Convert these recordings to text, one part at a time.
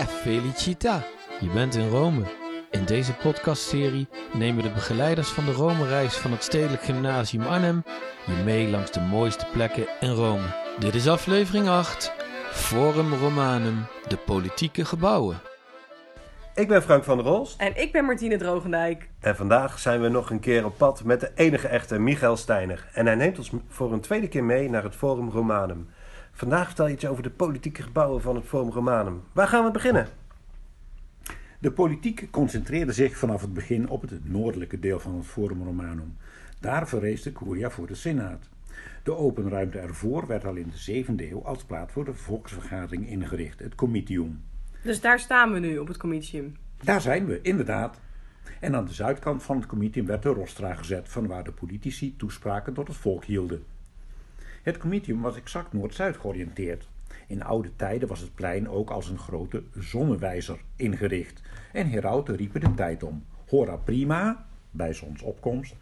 Che felicita! Je bent in Rome. In deze podcastserie nemen de begeleiders van de Rome-reis van het Stedelijk Gymnasium Arnhem je mee langs de mooiste plekken in Rome. Dit is aflevering 8, Forum Romanum, de politieke gebouwen. Ik ben Frank van der Rolst En ik ben Martine Drogendijk. en vandaag zijn we nog een keer op pad met de enige echte Michael Steiner. En hij neemt ons voor een tweede keer mee naar het Forum Romanum. Vandaag vertel je iets over de politieke gebouwen van het Forum Romanum. Waar gaan we beginnen? De politiek concentreerde zich vanaf het begin op het noordelijke deel van het Forum Romanum. Daar verrees de Curia voor de Senaat. De open ruimte ervoor werd al in de zevende eeuw als plaats voor de volksvergadering ingericht, het Comitium. Dus daar staan we nu op het comitium. Daar zijn we, inderdaad. En aan de zuidkant van het Comitium werd de rostra gezet, vanwaar de politici toespraken tot het volk hielden. Het Comitium was exact noord-zuid georiënteerd. In oude tijden was het plein ook als een grote zonnewijzer ingericht. En herauten riepen de tijd om. Hora prima, bij zonsopkomst,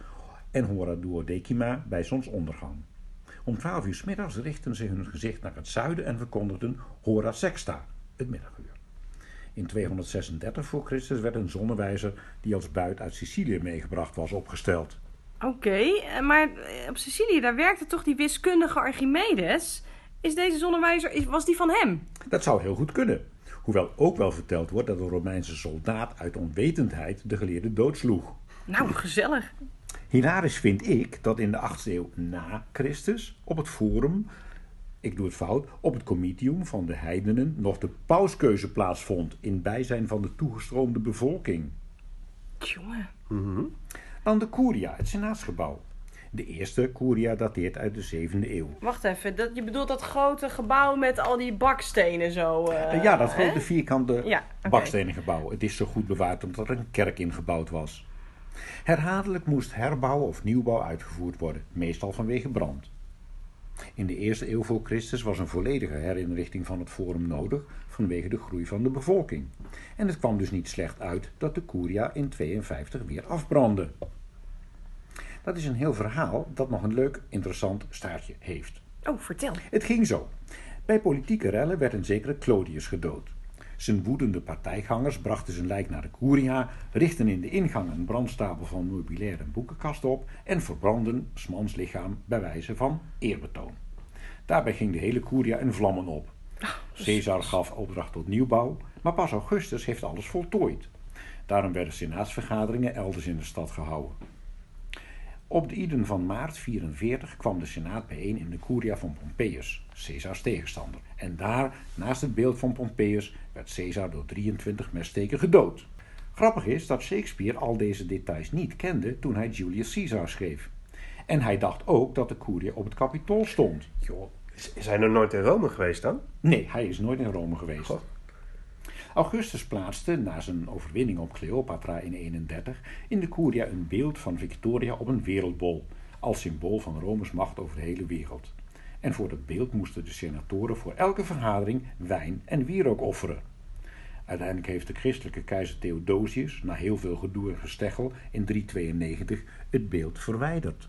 en hora duodecima, bij zonsondergang. Om twaalf uur 's middags richtten ze hun gezicht naar het zuiden en verkondigden hora sexta, het middaguur. In 236 voor Christus werd een zonnewijzer die als buit uit Sicilië meegebracht was opgesteld. Oké, eh, maar eh, op Sicilië, daar werkte toch die wiskundige Archimedes? Is deze zonnewijzer, was die van hem? Dat zou heel goed kunnen. Hoewel ook wel verteld wordt dat een Romeinse soldaat uit onwetendheid de geleerde doodsloeg. Nou, gezellig. Hilarisch vind ik dat in de 8e eeuw na Christus op het forum, ik doe het fout, op het comitium van de heidenen nog de pauskeuze plaatsvond in bijzijn van de toegestroomde bevolking. Tjonge. Dan de curia, het senaatsgebouw. De eerste curia dateert uit de 7e eeuw. Wacht even, dat, je bedoelt dat grote gebouw met al die bakstenen zo? eh, Eh, ja, dat hè? grote vierkante Ja, bakstenen gebouw. Het is zo goed bewaard omdat er een kerk in gebouwd was. Herhaaldelijk moest herbouw of nieuwbouw uitgevoerd worden, meestal vanwege brand. In de eerste eeuw voor Christus was een volledige herinrichting van het forum nodig vanwege de groei van de bevolking. En het kwam dus niet slecht uit dat de curia in 52 weer afbrandde. Dat is een heel verhaal dat nog een leuk, interessant staartje heeft. Oh, vertel. Het ging zo. Bij politieke rellen werd een zekere Clodius gedood. Zijn woedende partijgangers brachten zijn lijk naar de curia, richtten in de ingang een brandstapel van meubilair en boekenkast op en verbrandden smans lichaam bij wijze van eerbetoon. Daarbij ging de hele curia in vlammen op. Caesar gaf opdracht tot nieuwbouw, maar pas Augustus heeft alles voltooid. Daarom werden senaatsvergaderingen elders in de stad gehouden. Op de Iden van maart 44 kwam de Senaat bijeen in de Curia van Pompeius, Caesars tegenstander. En daar, naast het beeld van Pompeius, werd Caesar door 23 messteken gedood. Grappig is dat Shakespeare al deze details niet kende toen hij Julius Caesar schreef. En hij dacht ook dat de Curia op het Capitool stond. Joh, is, hij nog nooit in Rome geweest dan? Nee, hij is nooit in Rome geweest. Augustus plaatste, na zijn overwinning op Cleopatra in 31, in de Curia een beeld van Victoria op een wereldbol, als symbool van Rome's macht over de hele wereld. En voor dat beeld moesten de senatoren voor elke vergadering wijn en wierook offeren. Uiteindelijk heeft de christelijke keizer Theodosius, na heel veel gedoe en gesteggel, in 392 het beeld verwijderd.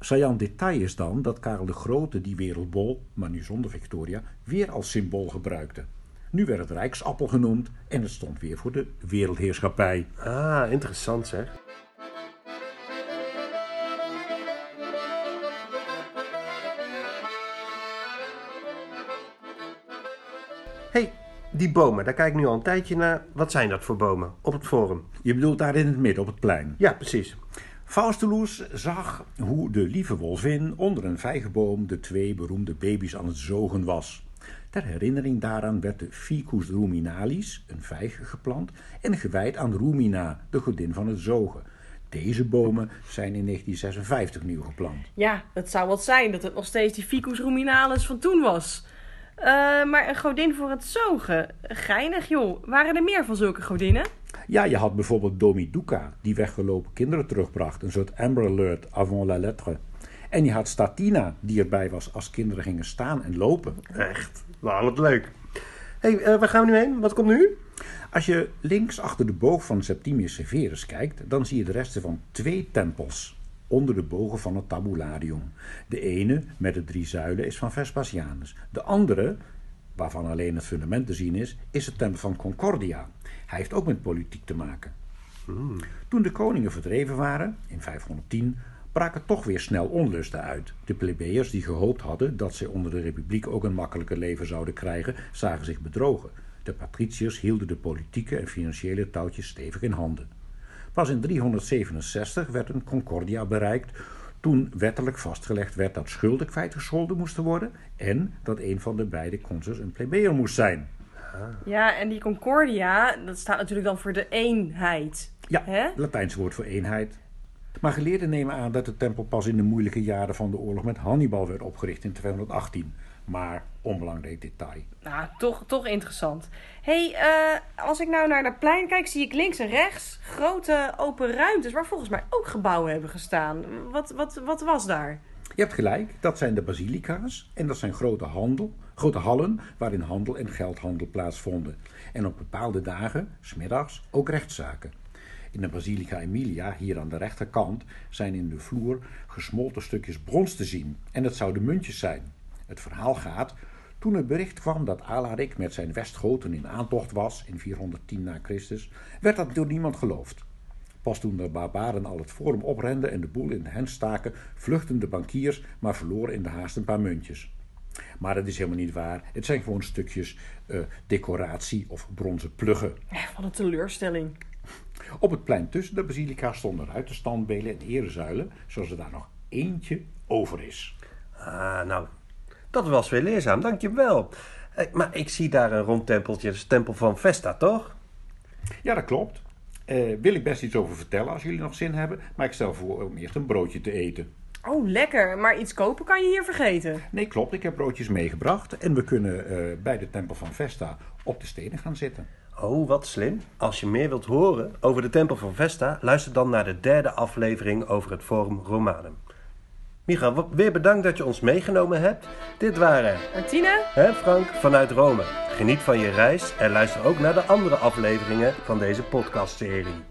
Saillant detail is dan dat Karel de Grote die wereldbol, maar nu zonder Victoria, weer als symbool gebruikte. Nu werd het Rijksappel genoemd en het stond weer voor de wereldheerschappij. Ah, interessant zeg. hey, die bomen, daar kijk ik nu al een tijdje naar. Wat zijn dat voor bomen op het forum? Je bedoelt daar in het midden op het plein. Ja, precies. Faustulus zag hoe de lieve wolvin onder een vijgenboom de twee beroemde baby's aan het zogen was. Ter herinnering daaraan werd de Ficus ruminalis, een vijg, geplant en gewijd aan Rumina, de godin van het zogen. Deze bomen zijn in 1956 nieuw geplant. Ja, het zou wat zijn dat het nog steeds die Ficus ruminalis van toen was. Eh, maar een godin voor het zogen. Geinig, joh. Waren er meer van zulke godinnen? Ja, je had bijvoorbeeld Domiduca, die weggelopen kinderen terugbracht, een soort Amber Alert avant la lettre. En je had Statina, die erbij was als kinderen gingen staan en lopen. Echt, wel wat leuk. hey, eh, waar gaan we nu heen? Wat komt nu? Als je links achter de boog van Septimius Severus kijkt, dan zie je de resten van twee tempels onder de bogen van het tabularium. De ene met de drie zuilen is van Vespasianus. De andere waarvan alleen het fundament te zien is, is de tempel van Concordia. Hij heeft ook met politiek te maken. Toen de koningen verdreven waren, in 510, braken toch weer snel onlusten uit. De plebeiers die gehoopt hadden dat zij onder de republiek ook een makkelijker leven zouden krijgen, zagen zich bedrogen. De patriciërs hielden de politieke en financiële touwtjes stevig in handen. Pas in 367 werd een concordia bereikt toen wettelijk vastgelegd werd dat schulden kwijtgescholden moesten worden en dat een van de beide consuls een plebejer moest zijn. Ja, en die Concordia, dat staat natuurlijk dan voor de eenheid. Ja, Hè? Latijns woord voor eenheid. Maar geleerden nemen aan dat de tempel pas in de moeilijke jaren van de oorlog met Hannibal werd opgericht in 218. Maar onbelangrijk detail. Nou, toch, toch interessant. hey, eh, als ik nou naar dat plein kijk, zie ik links en rechts grote open ruimtes waar volgens mij ook gebouwen hebben gestaan. Wat, wat, wat was daar? Je hebt gelijk, dat zijn de basilica's en dat zijn grote, handel, grote hallen waarin handel en geldhandel plaatsvonden. En op bepaalde dagen, smiddags, ook rechtszaken. In de Basilica Emilia, hier aan de rechterkant, zijn in de vloer gesmolten stukjes brons te zien. En het zouden muntjes zijn. Het verhaal gaat, toen het bericht kwam dat Alaric met zijn Westgoten in aantocht was, in 410 na Christus, werd dat door niemand geloofd. Pas toen de barbaren al het forum oprenden en de boel in de hens staken, vluchtten de bankiers, maar verloren in de haast een paar muntjes. Maar dat is helemaal niet waar. Het zijn gewoon stukjes eh, decoratie of bronzen pluggen. Wat een teleurstelling. Op het plein tussen de basilica stonden ruitenstandbelen en erezuilen, zoals er daar nog eentje over is. Ah, nou, dat was weer leerzaam, dankjewel. Eh, Maar ik zie daar een rond tempeltje, dat is de tempel van Vesta, toch? Ja, dat klopt. Eh, wil ik best iets over vertellen als jullie nog zin hebben, maar ik stel voor om eerst een broodje te eten. Oh, lekker. Maar iets kopen kan je hier vergeten. Nee, klopt. Ik heb broodjes meegebracht en we kunnen eh, bij de tempel van Vesta op de stenen gaan zitten. Oh, wat slim. Als je meer wilt horen over de tempel van Vesta, luister dan naar de derde aflevering over het Forum Romanum. Micha, weer bedankt dat je ons meegenomen hebt. Dit waren, Martine? hè Frank, vanuit Rome. Geniet van je reis en luister ook naar de andere afleveringen van deze podcastserie.